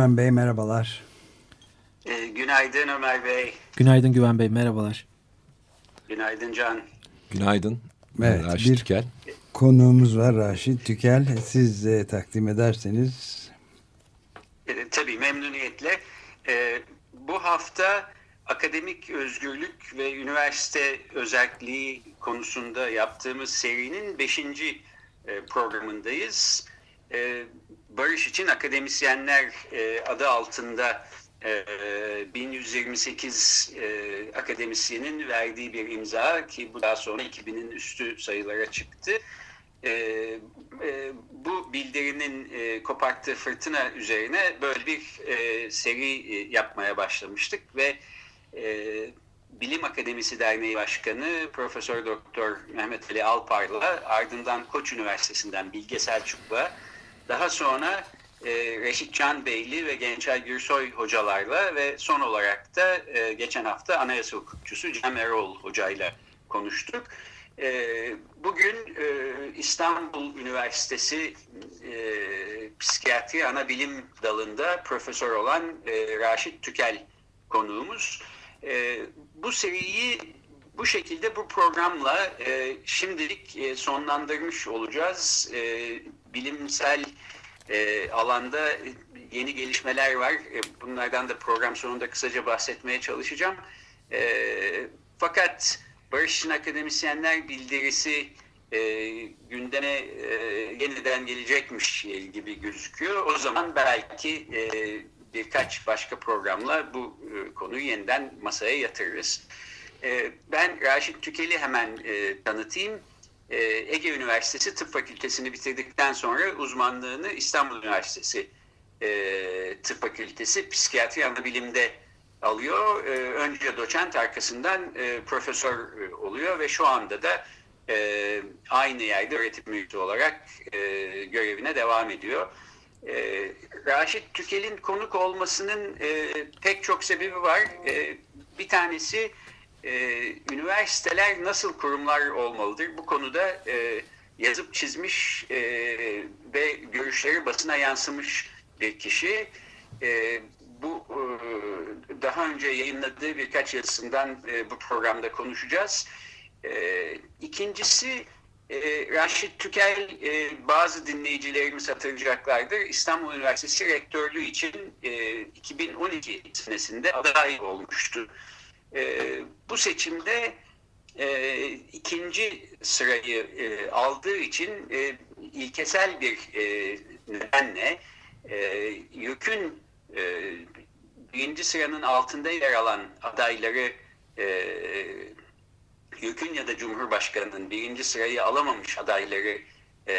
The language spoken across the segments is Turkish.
Güven Bey, merhabalar. E, günaydın Ömer Bey. Günaydın Güven Bey, merhabalar. Günaydın Can. Günaydın. Evet, Raşit bir Tükel. Konuğumuz var Raşit Tükel. Siz de takdim ederseniz. E, tabii memnuniyetle. E, bu hafta akademik özgürlük ve üniversite özelliği konusunda yaptığımız serinin beşinci e, programındayız. E, Barış için akademisyenler e, adı altında e, 1128 e, akademisyenin verdiği bir imza ki bu daha sonra 2000'in üstü sayılara çıktı. E, e, bu bildirinin e, koparttığı fırtına üzerine böyle bir e, seri e, yapmaya başlamıştık ve e, Bilim Akademisi Derneği Başkanı Profesör Doktor Mehmet Ali Alpar'la ardından Koç Üniversitesi'nden Bilge Selçuk'la daha sonra e, Reşit Can Beyli ve Gençay Gürsoy hocalarla ve son olarak da e, geçen hafta anayasa hukukçusu Cem Erol hocayla konuştuk. E, bugün e, İstanbul Üniversitesi e, Psikiyatri Anabilim Dalı'nda profesör olan e, Raşit Tükel konuğumuz. E, bu seriyi bu şekilde bu programla e, şimdilik e, sonlandırmış olacağız. E, bilimsel e, alanda yeni gelişmeler var. E, bunlardan da program sonunda kısaca bahsetmeye çalışacağım. E, fakat Barış için Akademisyenler bildirisi e, gündeme e, yeniden gelecekmiş gibi gözüküyor. O zaman belki e, birkaç başka programla bu e, konuyu yeniden masaya yatırırız. E, ben Raşit Tükeli hemen e, tanıtayım. E, Ege Üniversitesi Tıp Fakültesini bitirdikten sonra uzmanlığını İstanbul Üniversitesi e, Tıp Fakültesi Psikiyatri Anabilim'de alıyor. E, önce doçent arkasından e, profesör oluyor ve şu anda da aynı yerde öğretim üyesi olarak görevine devam ediyor. E, Raşit Tükel'in konuk olmasının e, pek çok sebebi var. E, bir tanesi e, üniversiteler nasıl kurumlar olmalıdır? Bu konuda e, yazıp çizmiş e, ve görüşleri basına yansımış bir kişi. E, bu e, daha önce yayınladığı birkaç yazısından e, bu programda konuşacağız. E, ikincisi e, Raşit Tükel e, bazı dinleyicilerimiz hatırlayacaklardır. İstanbul Üniversitesi rektörlüğü için e, 2012 senesinde aday olmuştu. E, bu seçimde e, ikinci sırayı e, aldığı için e, ilkesel bir e, nedenle e, YÖK'ün e, birinci sıranın altında yer alan adayları e, YÖK'ün ya da Cumhurbaşkanı'nın birinci sırayı alamamış adayları e,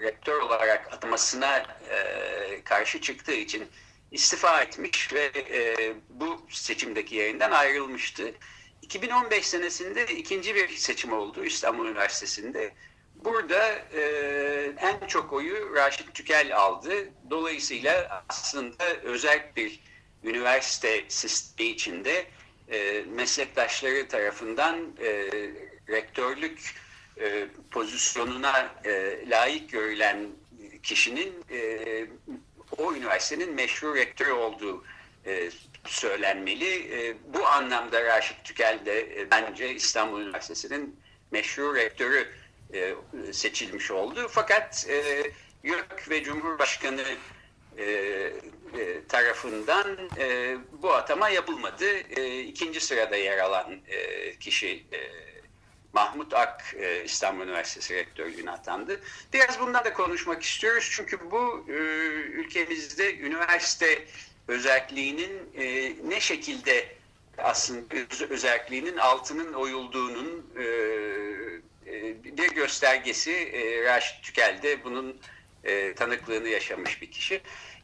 rektör olarak atamasına e, karşı çıktığı için istifa etmiş ve e, bu seçimdeki yerinden ayrılmıştı. 2015 senesinde ikinci bir seçim oldu İstanbul Üniversitesi'nde. Burada e, en çok oyu Raşit Tükel aldı. Dolayısıyla aslında özel bir üniversite sistemi içinde e, meslektaşları tarafından e, rektörlük e, pozisyonuna e, layık görülen kişinin e, o üniversitenin meşru rektörü olduğu e, söylenmeli. E, bu anlamda Raşit Tükel de e, bence İstanbul Üniversitesi'nin meşru rektörü e, seçilmiş oldu. Fakat e, YÖK ve Cumhurbaşkanı e, e, tarafından e, bu atama yapılmadı. E, ikinci sırada yer alan e, kişi e, Mahmut Ak e, İstanbul Üniversitesi rektörlüğüne atandı. Biraz bundan da konuşmak istiyoruz. Çünkü bu e, ülkemizde üniversite özelliğinin e, ne şekilde aslında özelliğinin altının oyulduğunun e, bir göstergesi e, Raşit Tükel de bunun e, tanıklığını yaşamış bir kişi.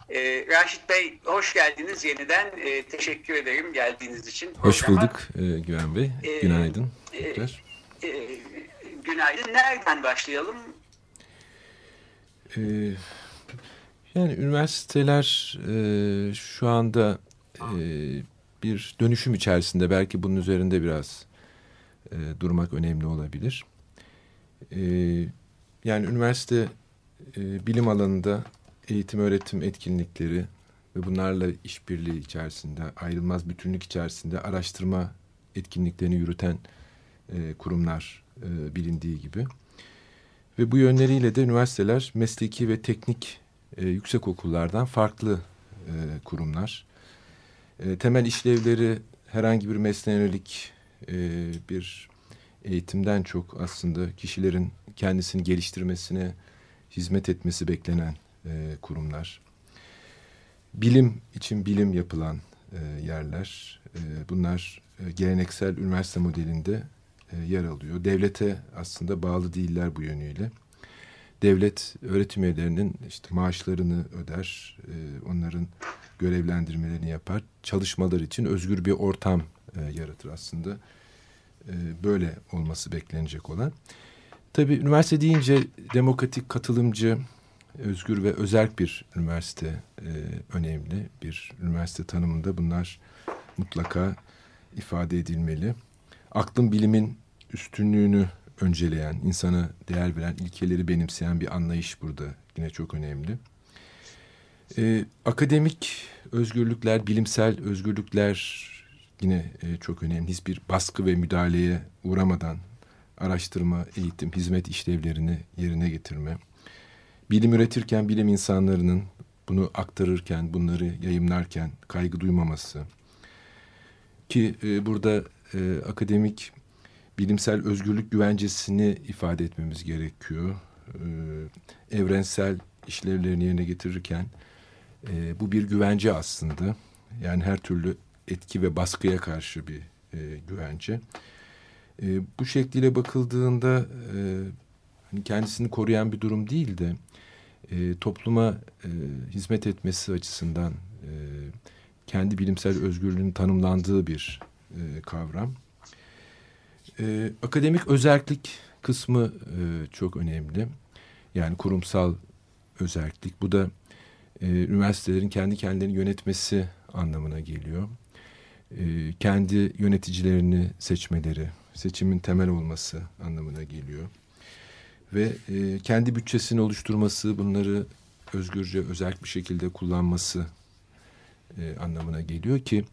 E, Raşit Bey hoş geldiniz yeniden. E, teşekkür ederim geldiğiniz için. Hoş bulduk e, Güven Bey. Günaydın. E, e, günaydın. Nereden başlayalım? E, yani üniversiteler e, şu anda e, bir dönüşüm içerisinde. Belki bunun üzerinde biraz e, durmak önemli olabilir. E, yani üniversite e, bilim alanında eğitim öğretim etkinlikleri ve bunlarla işbirliği içerisinde ayrılmaz bütünlük içerisinde araştırma etkinliklerini yürüten e, kurumlar e, bilindiği gibi. Ve bu yönleriyle de üniversiteler mesleki ve teknik e, yüksek okullardan farklı e, kurumlar. E, temel işlevleri herhangi bir mesleğe e, bir eğitimden çok aslında kişilerin kendisini geliştirmesine hizmet etmesi beklenen e, kurumlar. Bilim için bilim yapılan e, yerler. E, bunlar e, geleneksel üniversite modelinde e, yer alıyor. Devlete aslında bağlı değiller bu yönüyle. Devlet öğretim üyelerinin işte maaşlarını öder, e, onların görevlendirmelerini yapar. Çalışmalar için özgür bir ortam e, yaratır aslında. E, böyle olması beklenecek olan. Tabii üniversite deyince demokratik, katılımcı, özgür ve özerk bir üniversite önemli. Bir üniversite tanımında bunlar mutlaka ifade edilmeli. Aklın bilimin üstünlüğünü önceleyen, insana değer veren, ilkeleri benimseyen bir anlayış burada yine çok önemli. E, akademik özgürlükler, bilimsel özgürlükler yine e, çok önemli. Hiçbir baskı ve müdahaleye uğramadan araştırma, eğitim, hizmet işlevlerini yerine getirme. Bilim üretirken bilim insanlarının bunu aktarırken, bunları yayımlarken kaygı duymaması. Ki e, burada e, akademik bilimsel özgürlük güvencesini ifade etmemiz gerekiyor. E, evrensel işlevlerini yerine getirirken e, bu bir güvence aslında. Yani her türlü etki ve baskıya karşı bir e, güvence. E, bu şekliyle bakıldığında e, hani kendisini koruyan bir durum değil de e, topluma e, hizmet etmesi açısından e, kendi bilimsel özgürlüğün tanımlandığı bir e, kavram. E, akademik özellik kısmı e, çok önemli. Yani kurumsal özellik. Bu da e, üniversitelerin kendi kendilerini yönetmesi anlamına geliyor. E, kendi yöneticilerini seçmeleri, seçimin temel olması anlamına geliyor. Ve e, kendi bütçesini oluşturması, bunları özgürce, özel bir şekilde kullanması e, anlamına geliyor ki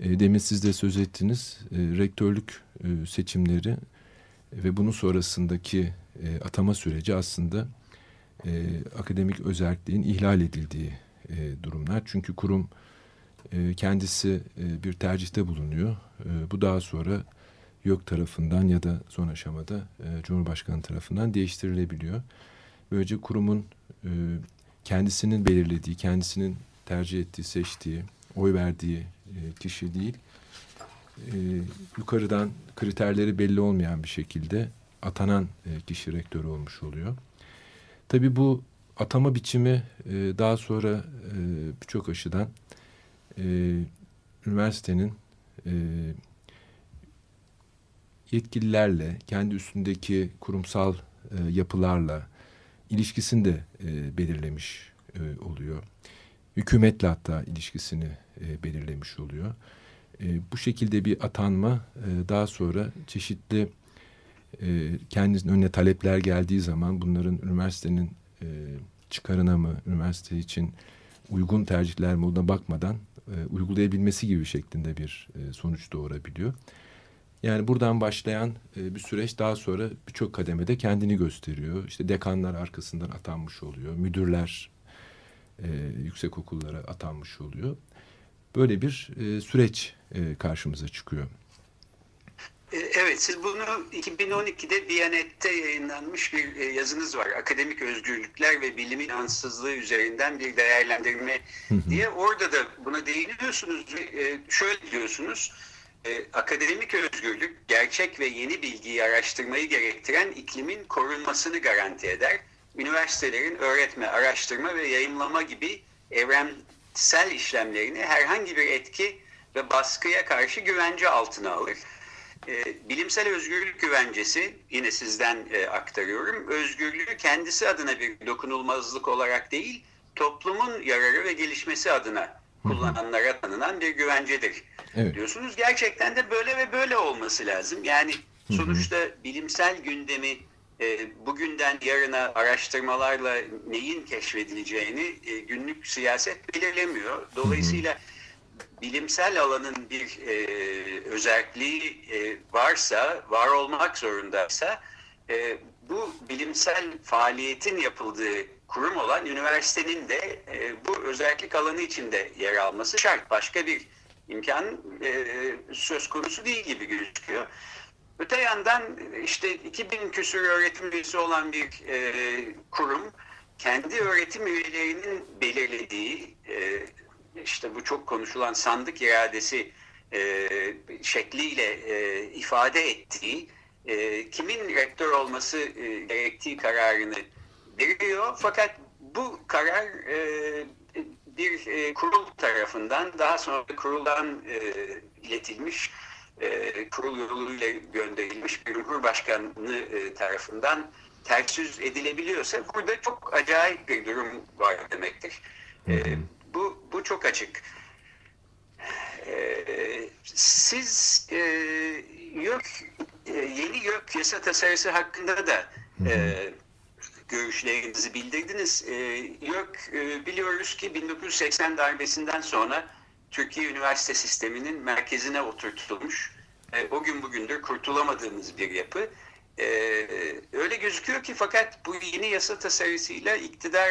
e, demin siz de söz ettiniz e, rektörlük e, seçimleri ve bunun sonrasındaki atama süreci aslında akademik özelliğin ihlal edildiği durumlar. Çünkü kurum kendisi bir tercihte bulunuyor. Bu daha sonra YÖK tarafından ya da son aşamada Cumhurbaşkanı tarafından değiştirilebiliyor. Böylece kurumun kendisinin belirlediği, kendisinin tercih ettiği, seçtiği, oy verdiği kişi değil, e, yukarıdan kriterleri belli olmayan bir şekilde atanan e, kişi rektör olmuş oluyor. Tabii bu atama biçimi e, daha sonra e, birçok aşıdan e, üniversitenin e, yetkililerle, kendi üstündeki kurumsal e, yapılarla ilişkisini de e, belirlemiş e, oluyor. Hükümetle hatta ilişkisini e, belirlemiş oluyor. E, bu şekilde bir atanma e, daha sonra çeşitli e, kendisinin önüne talepler geldiği zaman bunların üniversitenin çıkarına mı, üniversite için uygun tercihler mi olduğuna bakmadan uygulayabilmesi gibi şeklinde bir sonuç doğurabiliyor. Yani buradan başlayan bir süreç daha sonra birçok kademede kendini gösteriyor. İşte dekanlar arkasından atanmış oluyor. Müdürler e, yüksek okullara atanmış oluyor. Böyle bir e, süreç e, karşımıza çıkıyor. E, evet, siz bunu 2012'de Biyanet'te yayınlanmış bir e, yazınız var. Akademik özgürlükler ve bilimin ansızlığı üzerinden bir değerlendirme diye. Orada da buna değiniyorsunuz. E, şöyle diyorsunuz akademik özgürlük gerçek ve yeni bilgiyi araştırmayı gerektiren iklimin korunmasını garanti eder. üniversitelerin öğretme, araştırma ve yayınlama gibi evrensel işlemlerini herhangi bir etki ve baskıya karşı güvence altına alır. E, bilimsel özgürlük güvencesi, yine sizden e, aktarıyorum, özgürlüğü kendisi adına bir dokunulmazlık olarak değil, toplumun yararı ve gelişmesi adına kullananlara tanınan bir güvencedir. Evet. Diyorsunuz gerçekten de böyle ve böyle olması lazım. Yani sonuçta bilimsel gündemi e, bugünden yarına araştırmalarla neyin keşfedileceğini e, günlük siyaset belirlemiyor. Dolayısıyla bilimsel alanın bir e, özelliği e, varsa, var olmak zorundaysa e, bu bilimsel faaliyetin yapıldığı kurum olan üniversitenin de e, bu özellik alanı içinde yer alması şart. Başka bir imkan e, söz konusu değil gibi gözüküyor. Öte yandan işte 2000 küsur öğretim üyesi olan bir e, kurum kendi öğretim üyelerinin belirlediği e, işte bu çok konuşulan sandık iradesi e, şekliyle e, ifade ettiği e, kimin rektör olması e, gerektiği kararını veriyor. Fakat bu karar e, bir e, kurul tarafından daha sonra kuruldan e, iletilmiş e, kurul yoluyla gönderilmiş bir Cumhurbaşkanı e, tarafından ters yüz edilebiliyorsa burada çok acayip bir durum var demektir. E, bu, bu çok açık. E, siz e, e, yeni YÖK yasa tasarısı hakkında da e, görüşlerinizi bildirdiniz. E, YÖK e, biliyoruz ki 1980 darbesinden sonra Türkiye üniversite sisteminin merkezine oturtulmuş. E, o gün bugündür kurtulamadığımız bir yapı. E, öyle gözüküyor ki fakat bu yeni yasa tasarısıyla iktidar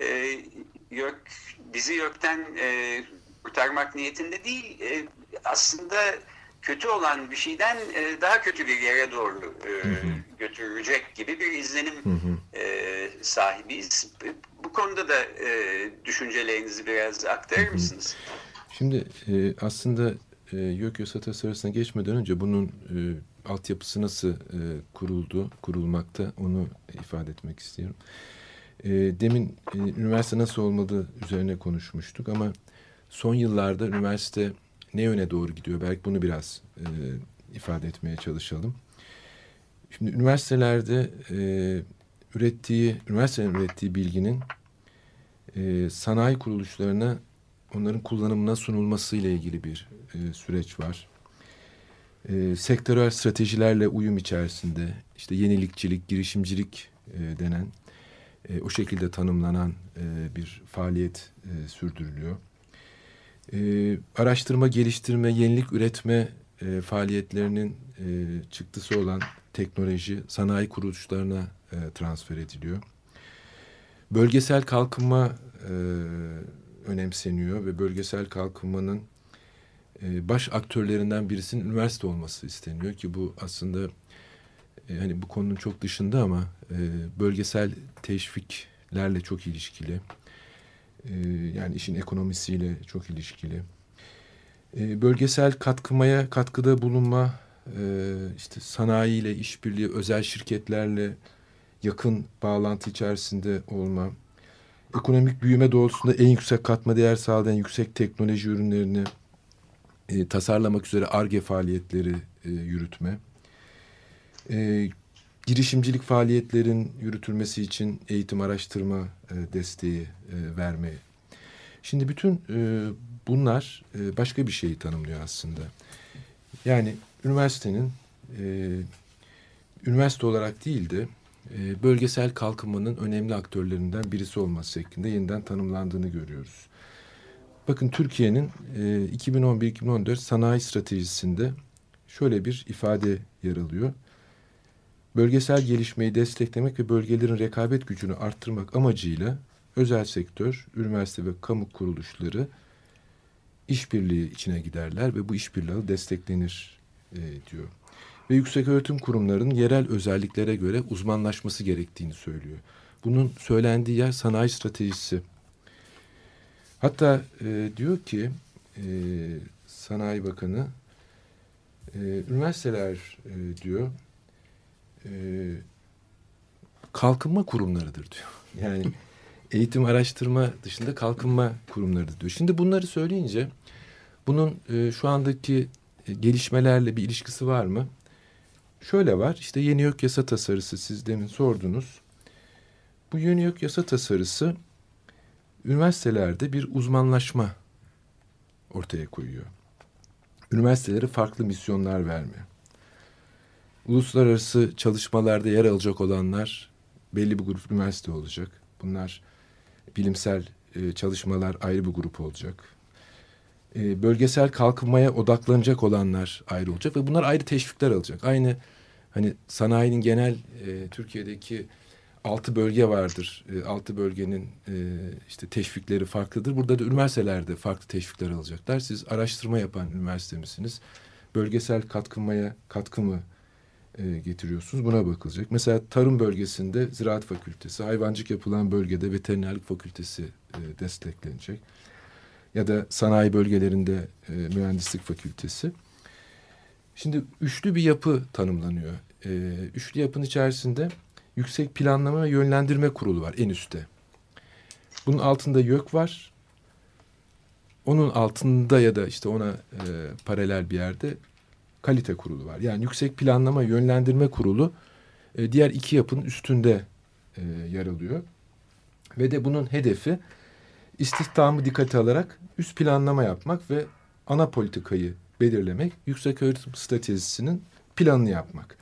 e, YÖK, bizi YÖK'ten e, kurtarmak niyetinde değil. E, aslında kötü olan bir şeyden e, daha kötü bir yere doğru e, hı hı. götürecek gibi bir izlenim hı. E, sahibiyiz. Bu konuda da e, düşüncelerinizi biraz aktarır hı hı. Şimdi e, aslında e, YÖK tasarısına geçmeden önce bunun e, altyapısı nasıl e, kuruldu, kurulmakta onu ifade etmek istiyorum. E, demin e, üniversite nasıl olmalı üzerine konuşmuştuk ama son yıllarda üniversite ne yöne doğru gidiyor? Belki bunu biraz e, ifade etmeye çalışalım. Şimdi üniversitelerde e, ürettiği, üniversitenin ürettiği bilginin e, sanayi kuruluşlarına onların kullanımına sunulması ile ilgili bir e, süreç var. E, sektörel stratejilerle uyum içerisinde işte yenilikçilik, girişimcilik e, denen e, o şekilde tanımlanan e, bir faaliyet e, sürdürülüyor. E, araştırma, geliştirme, yenilik üretme e, faaliyetlerinin e, çıktısı olan teknoloji sanayi kuruluşlarına e, transfer ediliyor. Bölgesel kalkınma e, önemseniyor ve bölgesel kalkınmanın e, baş aktörlerinden birisinin üniversite olması isteniyor ki bu aslında e, hani bu konunun çok dışında ama e, bölgesel teşviklerle çok ilişkili. E, yani işin ekonomisiyle çok ilişkili. E, bölgesel katkımaya katkıda bulunma, e, işte sanayiyle işbirliği, özel şirketlerle yakın bağlantı içerisinde olma, ekonomik büyüme doğrultusunda en yüksek katma değer sağlayan yüksek teknoloji ürünlerini e, tasarlamak üzere ARGE faaliyetleri e, yürütme, e, girişimcilik faaliyetlerin yürütülmesi için eğitim araştırma e, desteği e, verme. Şimdi bütün e, bunlar e, başka bir şeyi tanımlıyor aslında. Yani üniversitenin e, üniversite olarak değil de e, bölgesel kalkınmanın önemli aktörlerinden birisi olması şeklinde yeniden tanımlandığını görüyoruz. Bakın Türkiye'nin e, 2011-2014 sanayi stratejisinde şöyle bir ifade yer alıyor. Bölgesel gelişmeyi desteklemek ve bölgelerin rekabet gücünü arttırmak amacıyla özel sektör, üniversite ve kamu kuruluşları işbirliği içine giderler ve bu işbirliği desteklenir e, diyor ve yüksek öğretim kurumlarının yerel özelliklere göre uzmanlaşması gerektiğini söylüyor. Bunun söylendiği yer sanayi stratejisi. Hatta e, diyor ki e, Sanayi Bakanı e, üniversiteler e, diyor e, kalkınma kurumlarıdır diyor. Yani eğitim araştırma dışında kalkınma kurumlarıdır diyor. Şimdi bunları söyleyince bunun e, şu andaki e, gelişmelerle bir ilişkisi var mı? Şöyle var işte yeni yok yasa tasarısı siz demin sordunuz. Bu yeni yok yasa tasarısı üniversitelerde bir uzmanlaşma ortaya koyuyor. Üniversitelere farklı misyonlar vermiyor. Uluslararası çalışmalarda yer alacak olanlar belli bir grup üniversite olacak. Bunlar bilimsel e, çalışmalar ayrı bir grup olacak. E, bölgesel kalkınmaya odaklanacak olanlar ayrı olacak ve bunlar ayrı teşvikler alacak. Aynı hani sanayinin genel e, Türkiye'deki altı bölge vardır. E, altı bölgenin e, işte teşvikleri farklıdır. Burada da üniversitelerde farklı teşvikler alacaklar. Siz araştırma yapan üniversite misiniz? Bölgesel katkınmaya katkı mı e, getiriyorsunuz? Buna bakılacak. Mesela tarım bölgesinde ziraat fakültesi, hayvancık yapılan bölgede veterinerlik fakültesi e, desteklenecek. Ya da sanayi bölgelerinde e, mühendislik fakültesi. Şimdi üçlü bir yapı tanımlanıyor. E, üçlü yapının içerisinde Yüksek Planlama ve Yönlendirme Kurulu var en üstte. Bunun altında YÖK var. Onun altında ya da işte ona e, paralel bir yerde kalite kurulu var. Yani Yüksek Planlama Yönlendirme Kurulu e, diğer iki yapının üstünde e, yer alıyor. Ve de bunun hedefi istihdamı dikkate alarak üst planlama yapmak ve ana politikayı belirlemek, yüksek öğretim stratejisinin planını yapmak.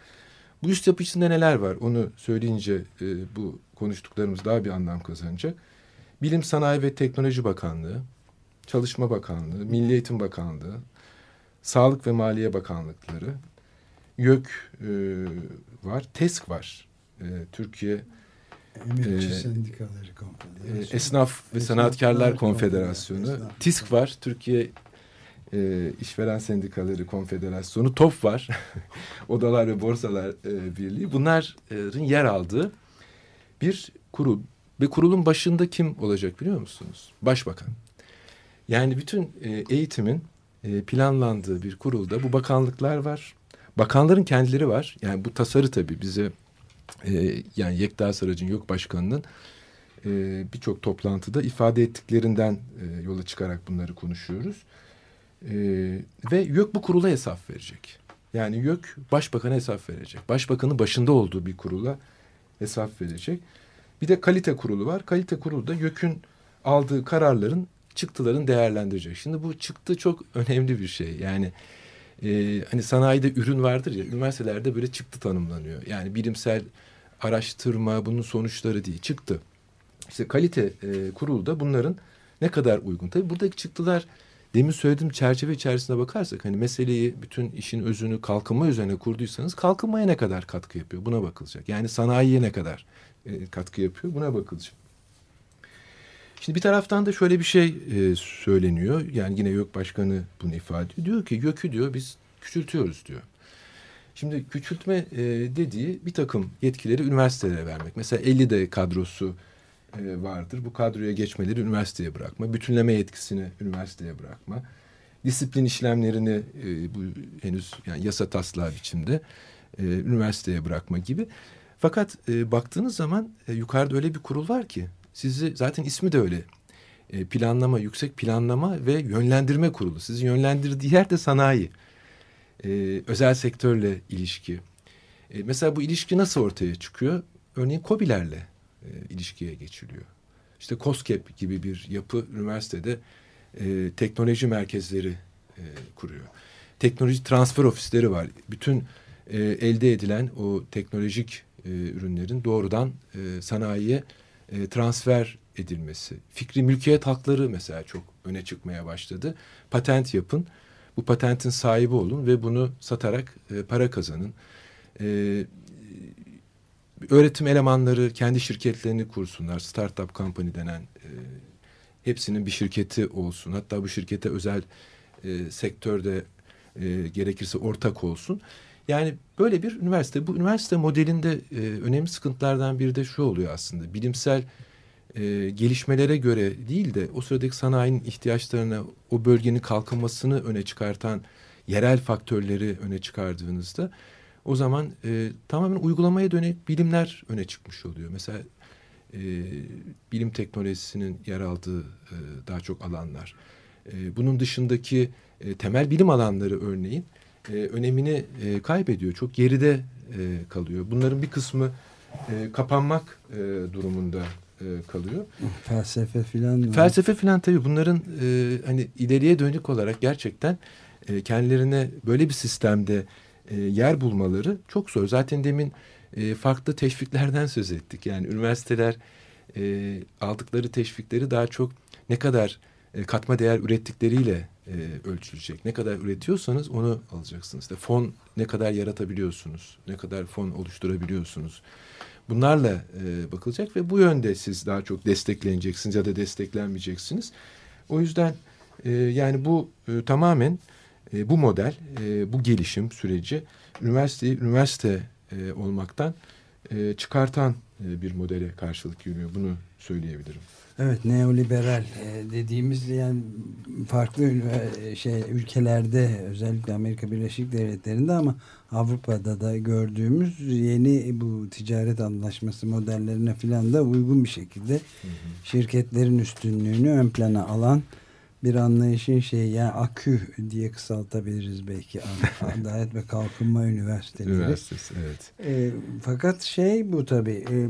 Bu üst yapı içinde neler var onu söyleyince e, bu konuştuklarımız daha bir anlam kazanacak. Bilim, Sanayi ve Teknoloji Bakanlığı, Çalışma Bakanlığı, Milli Eğitim Bakanlığı, Sağlık ve Maliye Bakanlıkları, YÖK e, var, TESK var. E, Türkiye Emekçi e, Sendikaları e, Konfederasyonu. Esnaf ve Sanatkarlar Konfederasyonu, Konfederasyonu, TİSK var, Türkiye e, İşveren Sendikaları Konfederasyonu, TOP var, Odalar ve Borsalar e, Birliği. Bunların yer aldığı bir kurul. Ve kurulun başında kim olacak biliyor musunuz? Başbakan. Yani bütün e, eğitimin e, planlandığı bir kurulda bu bakanlıklar var. Bakanların kendileri var. Yani bu tasarı tabii bize e, yani Yekta Sarac'ın yok başkanının e, birçok toplantıda ifade ettiklerinden e, yola çıkarak bunları konuşuyoruz. E, ve YÖK bu kurula hesap verecek. Yani YÖK başbakana hesap verecek. Başbakanın başında olduğu bir kurula hesap verecek. Bir de kalite kurulu var. Kalite kurulu da YÖK'ün aldığı kararların çıktıların değerlendirecek. Şimdi bu çıktı çok önemli bir şey. Yani e, hani sanayide ürün vardır ya üniversitelerde böyle çıktı tanımlanıyor. Yani bilimsel araştırma bunun sonuçları değil çıktı. İşte kalite e, kurulu bunların ne kadar uygun. Tabii buradaki çıktılar demin söylediğim çerçeve içerisinde bakarsak hani meseleyi bütün işin özünü kalkınma üzerine kurduysanız kalkınmaya ne kadar katkı yapıyor buna bakılacak. Yani sanayiye ne kadar e, katkı yapıyor buna bakılacak. Şimdi bir taraftan da şöyle bir şey e, söyleniyor. Yani yine YÖK Başkanı bunu ifade ediyor. Diyor ki YÖK'ü diyor biz küçültüyoruz diyor. Şimdi küçültme e, dediği bir takım yetkileri üniversitelere vermek. Mesela 50 de kadrosu e, vardır. Bu kadroya geçmeleri üniversiteye bırakma. Bütünleme yetkisini üniversiteye bırakma. Disiplin işlemlerini e, bu henüz yani yasa taslağı biçimde e, üniversiteye bırakma gibi. Fakat e, baktığınız zaman e, yukarıda öyle bir kurul var ki sizi zaten ismi de öyle. E, planlama, yüksek planlama ve yönlendirme kurulu. Sizi yönlendirdiği yer de sanayi. E, özel sektörle ilişki. E, mesela bu ilişki nasıl ortaya çıkıyor? Örneğin COBİ'lerle e, ilişkiye geçiliyor. İşte COSGAP gibi bir yapı üniversitede e, teknoloji merkezleri e, kuruyor. Teknoloji transfer ofisleri var. Bütün e, elde edilen o teknolojik e, ürünlerin doğrudan e, sanayiye e, transfer edilmesi. Fikri mülkiyet hakları mesela çok öne çıkmaya başladı. Patent yapın, bu patentin sahibi olun ve bunu satarak e, para kazanın. E, öğretim elemanları kendi şirketlerini kursunlar. Startup company denen e, hepsinin bir şirketi olsun. Hatta bu şirkete özel e, sektörde e, gerekirse ortak olsun. Yani böyle bir üniversite. Bu üniversite modelinde e, önemli sıkıntılardan biri de şu oluyor aslında. Bilimsel e, gelişmelere göre değil de o sıradaki sanayinin ihtiyaçlarına, o bölgenin kalkınmasını öne çıkartan yerel faktörleri öne çıkardığınızda o zaman e, tamamen uygulamaya dönük bilimler öne çıkmış oluyor. Mesela e, bilim teknolojisinin yer aldığı e, daha çok alanlar. E, bunun dışındaki e, temel bilim alanları örneğin e, önemini e, kaybediyor. Çok geride e, kalıyor. Bunların bir kısmı e, kapanmak e, durumunda e, kalıyor. Felsefe filan. Felsefe filan tabii bunların e, hani ileriye dönük olarak gerçekten e, kendilerine böyle bir sistemde e, yer bulmaları çok zor. Zaten demin e, farklı teşviklerden söz ettik. Yani üniversiteler e, aldıkları teşvikleri daha çok ne kadar e, katma değer ürettikleriyle e, ölçülecek. Ne kadar üretiyorsanız onu alacaksınız. İşte fon ne kadar yaratabiliyorsunuz, ne kadar fon oluşturabiliyorsunuz. Bunlarla e, bakılacak ve bu yönde siz daha çok destekleneceksiniz ya da desteklenmeyeceksiniz. O yüzden e, yani bu e, tamamen e, bu model, e, bu gelişim süreci üniversiteyi üniversite e, olmaktan e, çıkartan e, bir modele karşılık geliyor. Bunu söyleyebilirim. Evet neoliberal e, dediğimiz yani farklı şey ülkelerde özellikle Amerika Birleşik Devletleri'nde ama Avrupa'da da gördüğümüz yeni bu ticaret anlaşması modellerine filan da uygun bir şekilde hı hı. şirketlerin üstünlüğünü ön plana alan bir anlayışın şeyi yani AKÜ diye kısaltabiliriz belki Adalet ve Kalkınma Üniversiteleri. Üniversitesi evet. E, fakat şey bu tabii e,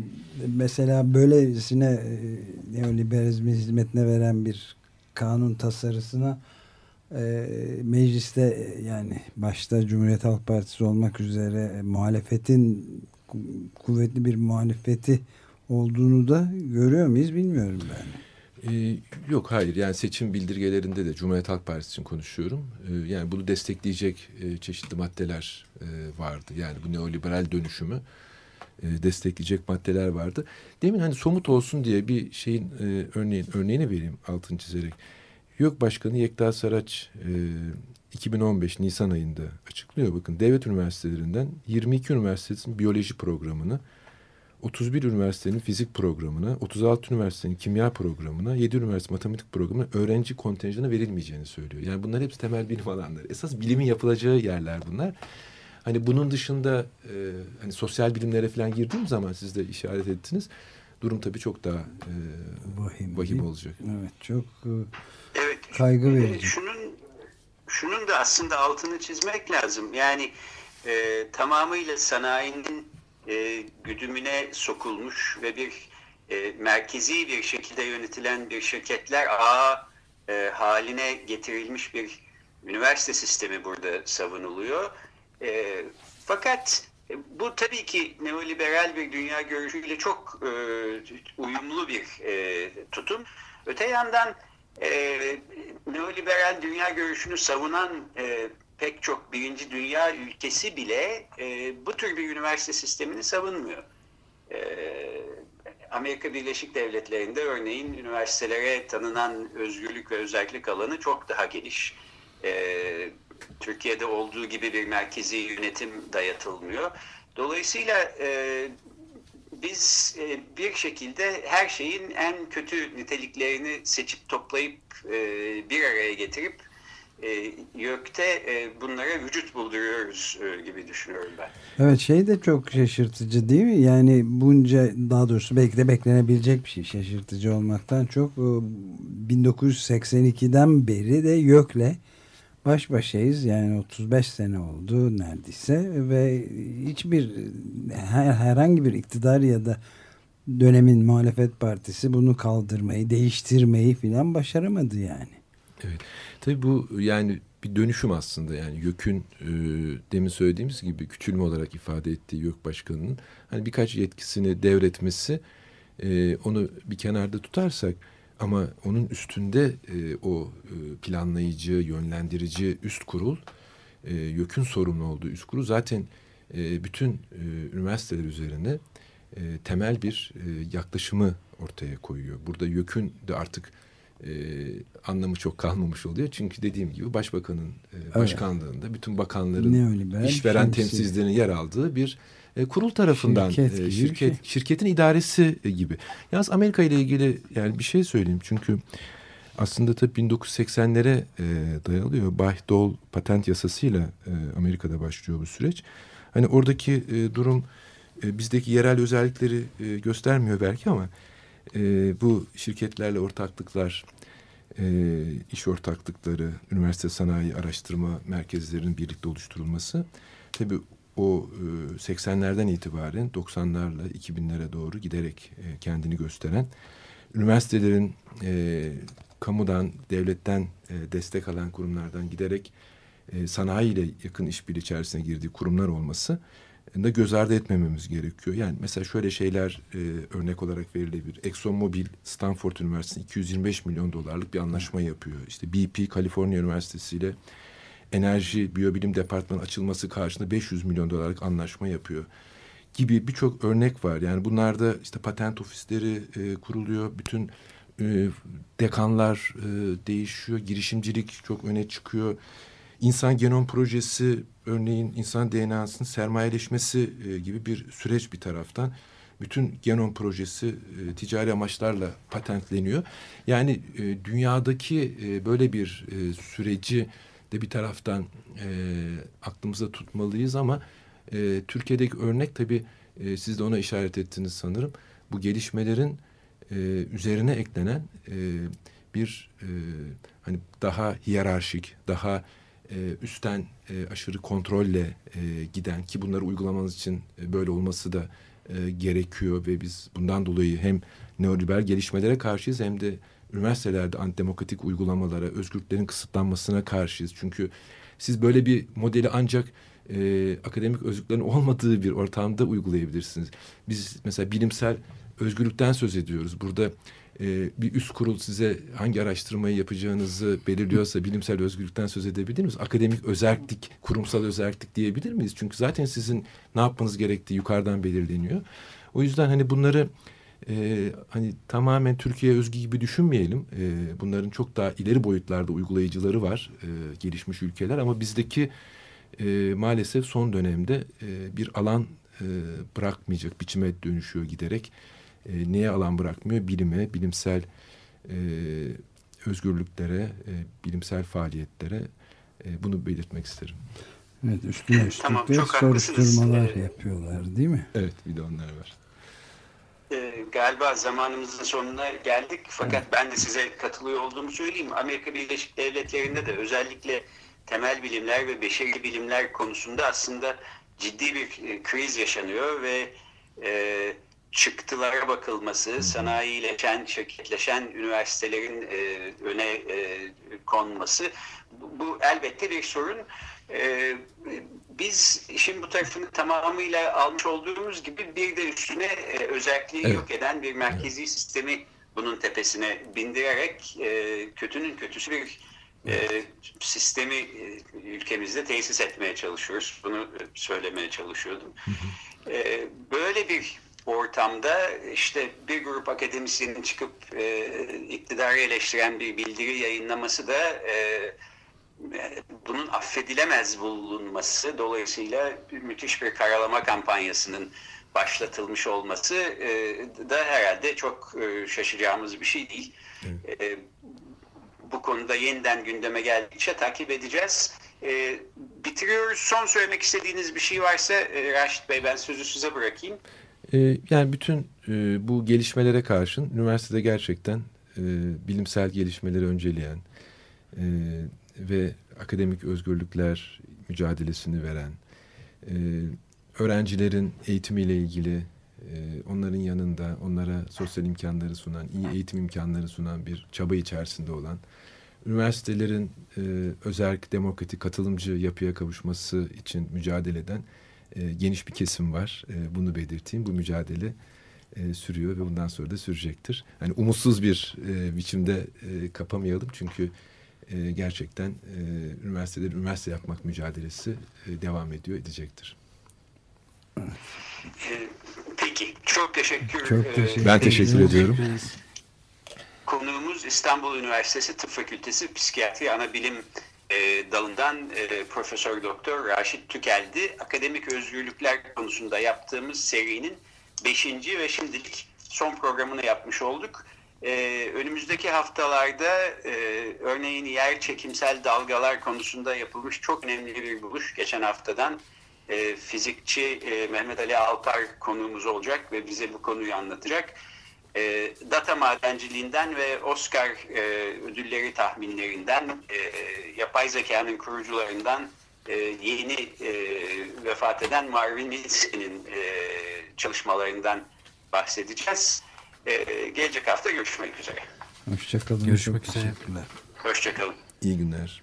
mesela böylesine e, neoliberalizmin hizmetine veren bir kanun tasarısına e, mecliste e, yani başta Cumhuriyet Halk Partisi olmak üzere e, muhalefetin kuvvetli bir muhalefeti olduğunu da görüyor muyuz bilmiyorum ben. Ee, yok hayır yani seçim bildirgelerinde de Cumhuriyet Halk Partisi için konuşuyorum. Ee, yani bunu destekleyecek e, çeşitli maddeler e, vardı. Yani bu neoliberal dönüşümü e, destekleyecek maddeler vardı. Demin hani somut olsun diye bir şeyin e, örneğin örneğini vereyim altını çizerek. YÖK Başkanı Yekta Saraç e, 2015 Nisan ayında açıklıyor. Bakın devlet üniversitelerinden 22 üniversitenin biyoloji programını 31 üniversitenin fizik programına, 36 üniversitenin kimya programına, 7 üniversite matematik programına öğrenci kontenjanı verilmeyeceğini söylüyor. Yani bunlar hepsi temel bilim alanları. Esas bilimin yapılacağı yerler bunlar. Hani bunun dışında e, hani sosyal bilimlere falan girdiğim zaman siz de işaret ettiniz. Durum tabii çok daha e, vahim, vahim olacak. Evet çok e, evet, kaygı verici. Şunun, şunun da aslında altını çizmek lazım. Yani e, tamamıyla sanayinin e, güdümüne sokulmuş ve bir e, merkezi bir şekilde yönetilen bir şirketler ağı e, haline getirilmiş bir üniversite sistemi burada savunuluyor. E, fakat bu tabii ki neoliberal bir dünya görüşüyle çok e, uyumlu bir e, tutum. Öte yandan e, neoliberal dünya görüşünü savunan e, pek çok birinci dünya ülkesi bile e, bu tür bir üniversite sistemini savunmuyor. E, Amerika Birleşik Devletleri'nde örneğin üniversitelere tanınan özgürlük ve özellik alanı çok daha geniş. E, Türkiye'de olduğu gibi bir merkezi yönetim dayatılmıyor. Dolayısıyla e, biz e, bir şekilde her şeyin en kötü niteliklerini seçip toplayıp e, bir araya getirip e, YÖK'te e, bunlara vücut bulduruyoruz e, gibi düşünüyorum ben. Evet şey de çok şaşırtıcı değil mi? Yani bunca daha doğrusu belki de beklenebilecek bir şey şaşırtıcı olmaktan çok 1982'den beri de YÖK'le baş başayız yani 35 sene oldu neredeyse ve hiçbir her, herhangi bir iktidar ya da dönemin muhalefet partisi bunu kaldırmayı değiştirmeyi filan başaramadı yani. Evet. Tabii bu yani bir dönüşüm aslında yani YÖK'ün e, demin söylediğimiz gibi küçülme olarak ifade ettiği YÖK Başkanı'nın hani birkaç yetkisini devretmesi e, onu bir kenarda tutarsak ama onun üstünde e, o e, planlayıcı, yönlendirici üst kurul e, YÖK'ün sorumlu olduğu üst kurul zaten e, bütün e, üniversiteler üzerine e, temel bir e, yaklaşımı ortaya koyuyor. Burada YÖK'ün de artık e, anlamı çok kalmamış oluyor. Çünkü dediğim gibi başbakanın e, başkanlığında bütün bakanların işveren temsilcilerinin yer aldığı bir e, kurul tarafından şirket, e, şirket şey. şirketin idaresi e, gibi. Yalnız Amerika ile ilgili yani bir şey söyleyeyim. Çünkü aslında tabii 1980'lere e, dayalıyor. Bay Dole patent yasasıyla e, Amerika'da başlıyor bu süreç. Hani oradaki e, durum e, bizdeki yerel özellikleri e, göstermiyor belki ama e, bu şirketlerle ortaklıklar, e, iş ortaklıkları, üniversite sanayi araştırma merkezlerinin birlikte oluşturulması tabii o e, 80'lerden itibaren 90'larla 2000'lere doğru giderek e, kendini gösteren üniversitelerin e, kamudan, devletten e, destek alan kurumlardan giderek e, sanayi ile yakın işbirliği içerisine girdiği kurumlar olması da göz ardı etmememiz gerekiyor. Yani mesela şöyle şeyler e, örnek olarak verilebilir. ExxonMobil Stanford Üniversitesi 225 milyon dolarlık bir anlaşma yapıyor. İşte BP Kaliforniya Üniversitesi ile enerji biyobilim departmanı açılması karşında 500 milyon dolarlık anlaşma yapıyor gibi birçok örnek var. Yani bunlarda işte patent ofisleri e, kuruluyor. Bütün e, dekanlar e, değişiyor. Girişimcilik çok öne çıkıyor. İnsan genom projesi örneğin insan DNA'sının sermayeleşmesi e, gibi bir süreç bir taraftan. Bütün genom projesi e, ticari amaçlarla patentleniyor. Yani e, dünyadaki e, böyle bir e, süreci de bir taraftan e, aklımıza tutmalıyız ama e, Türkiye'deki örnek tabii e, siz de ona işaret ettiniz sanırım. Bu gelişmelerin e, üzerine eklenen e, bir e, hani daha hiyerarşik, daha e, üstten e, aşırı kontrolle e, giden ki bunları uygulamanız için e, böyle olması da e, gerekiyor ve biz bundan dolayı hem neoliberal gelişmelere karşıyız hem de üniversitelerde antidemokratik uygulamalara, özgürlüklerin kısıtlanmasına karşıyız. Çünkü siz böyle bir modeli ancak e, akademik özgürlüklerin olmadığı bir ortamda uygulayabilirsiniz. Biz mesela bilimsel özgürlükten söz ediyoruz. Burada e, bir üst kurul size hangi araştırmayı yapacağınızı belirliyorsa bilimsel özgürlükten söz edebilir miyiz? Akademik özellik, kurumsal özellik diyebilir miyiz? Çünkü zaten sizin ne yapmanız gerektiği yukarıdan belirleniyor. O yüzden hani bunları e, hani tamamen Türkiye özgü gibi düşünmeyelim. E, bunların çok daha ileri boyutlarda uygulayıcıları var e, gelişmiş ülkeler ama bizdeki e, maalesef son dönemde e, bir alan e, bırakmayacak biçime dönüşüyor giderek. E, neye alan bırakmıyor? Bilime, bilimsel e, özgürlüklere, e, bilimsel faaliyetlere e, bunu belirtmek isterim. Evet üstüne üstlük tamam, de soruşturmalar ee, yapıyorlar değil mi? Evet bir de onlar var. E, galiba zamanımızın sonuna geldik fakat evet. ben de size katılıyor olduğumu söyleyeyim. Amerika Birleşik Devletleri'nde de özellikle temel bilimler ve beşeri bilimler konusunda aslında ciddi bir e, kriz yaşanıyor ve e, çıktılara bakılması, sanayileşen, şirketleşen üniversitelerin e, öne e, konması bu, bu elbette bir sorun. E, biz işin bu tarafını tamamıyla almış olduğumuz gibi bir de üstüne e, özelliği evet. yok eden bir merkezi evet. sistemi bunun tepesine bindirerek e, kötünün kötüsü bir e, sistemi e, ülkemizde tesis etmeye çalışıyoruz. Bunu söylemeye çalışıyordum. E, böyle bir ortamda işte bir grup akademisyenin çıkıp e, iktidarı eleştiren bir bildiri yayınlaması da e, bunun affedilemez bulunması dolayısıyla müthiş bir karalama kampanyasının başlatılmış olması e, da herhalde çok e, şaşacağımız bir şey değil. Evet. E, bu konuda yeniden gündeme geldikçe takip edeceğiz. E, bitiriyoruz. Son söylemek istediğiniz bir şey varsa e, Raşit Bey ben sözü size bırakayım. E, yani bütün e, bu gelişmelere karşın üniversitede gerçekten e, bilimsel gelişmeleri önceleyen e, ve akademik özgürlükler mücadelesini veren, e, öğrencilerin eğitimiyle ilgili onların yanında onlara sosyal imkanları sunan, iyi eğitim imkanları sunan bir çaba içerisinde olan, üniversitelerin e, özerk, demokratik, katılımcı yapıya kavuşması için mücadele eden e, geniş bir kesim var. E, bunu belirteyim. Bu mücadele e, sürüyor ve bundan sonra da sürecektir. Yani umutsuz bir e, biçimde e, kapamayalım çünkü e, gerçekten e, üniversiteler üniversite yapmak mücadelesi e, devam ediyor, edecektir. Peki, çok teşekkür, çok teşekkür Ben teşekkür ediyorum. Konuğumuz İstanbul Üniversitesi Tıp Fakültesi Psikiyatri Anabilim e, dalından e, Profesör Doktor Raşit Tükeldi. Akademik özgürlükler konusunda yaptığımız serinin beşinci ve şimdilik son programını yapmış olduk. Ee, önümüzdeki haftalarda e, örneğin yer çekimsel dalgalar konusunda yapılmış çok önemli bir buluş geçen haftadan e, fizikçi e, Mehmet Ali Alpar konuğumuz olacak ve bize bu konuyu anlatacak. E, data madenciliğinden ve Oscar e, ödülleri tahminlerinden, e, yapay zekanın kurucularından e, yeni e, vefat eden Marvin Minsky'nin e, çalışmalarından bahsedeceğiz. E, gelecek hafta görüşmek üzere. Hoşçakalın. Görüşmek üzere. Hoşçakalın. İyi günler.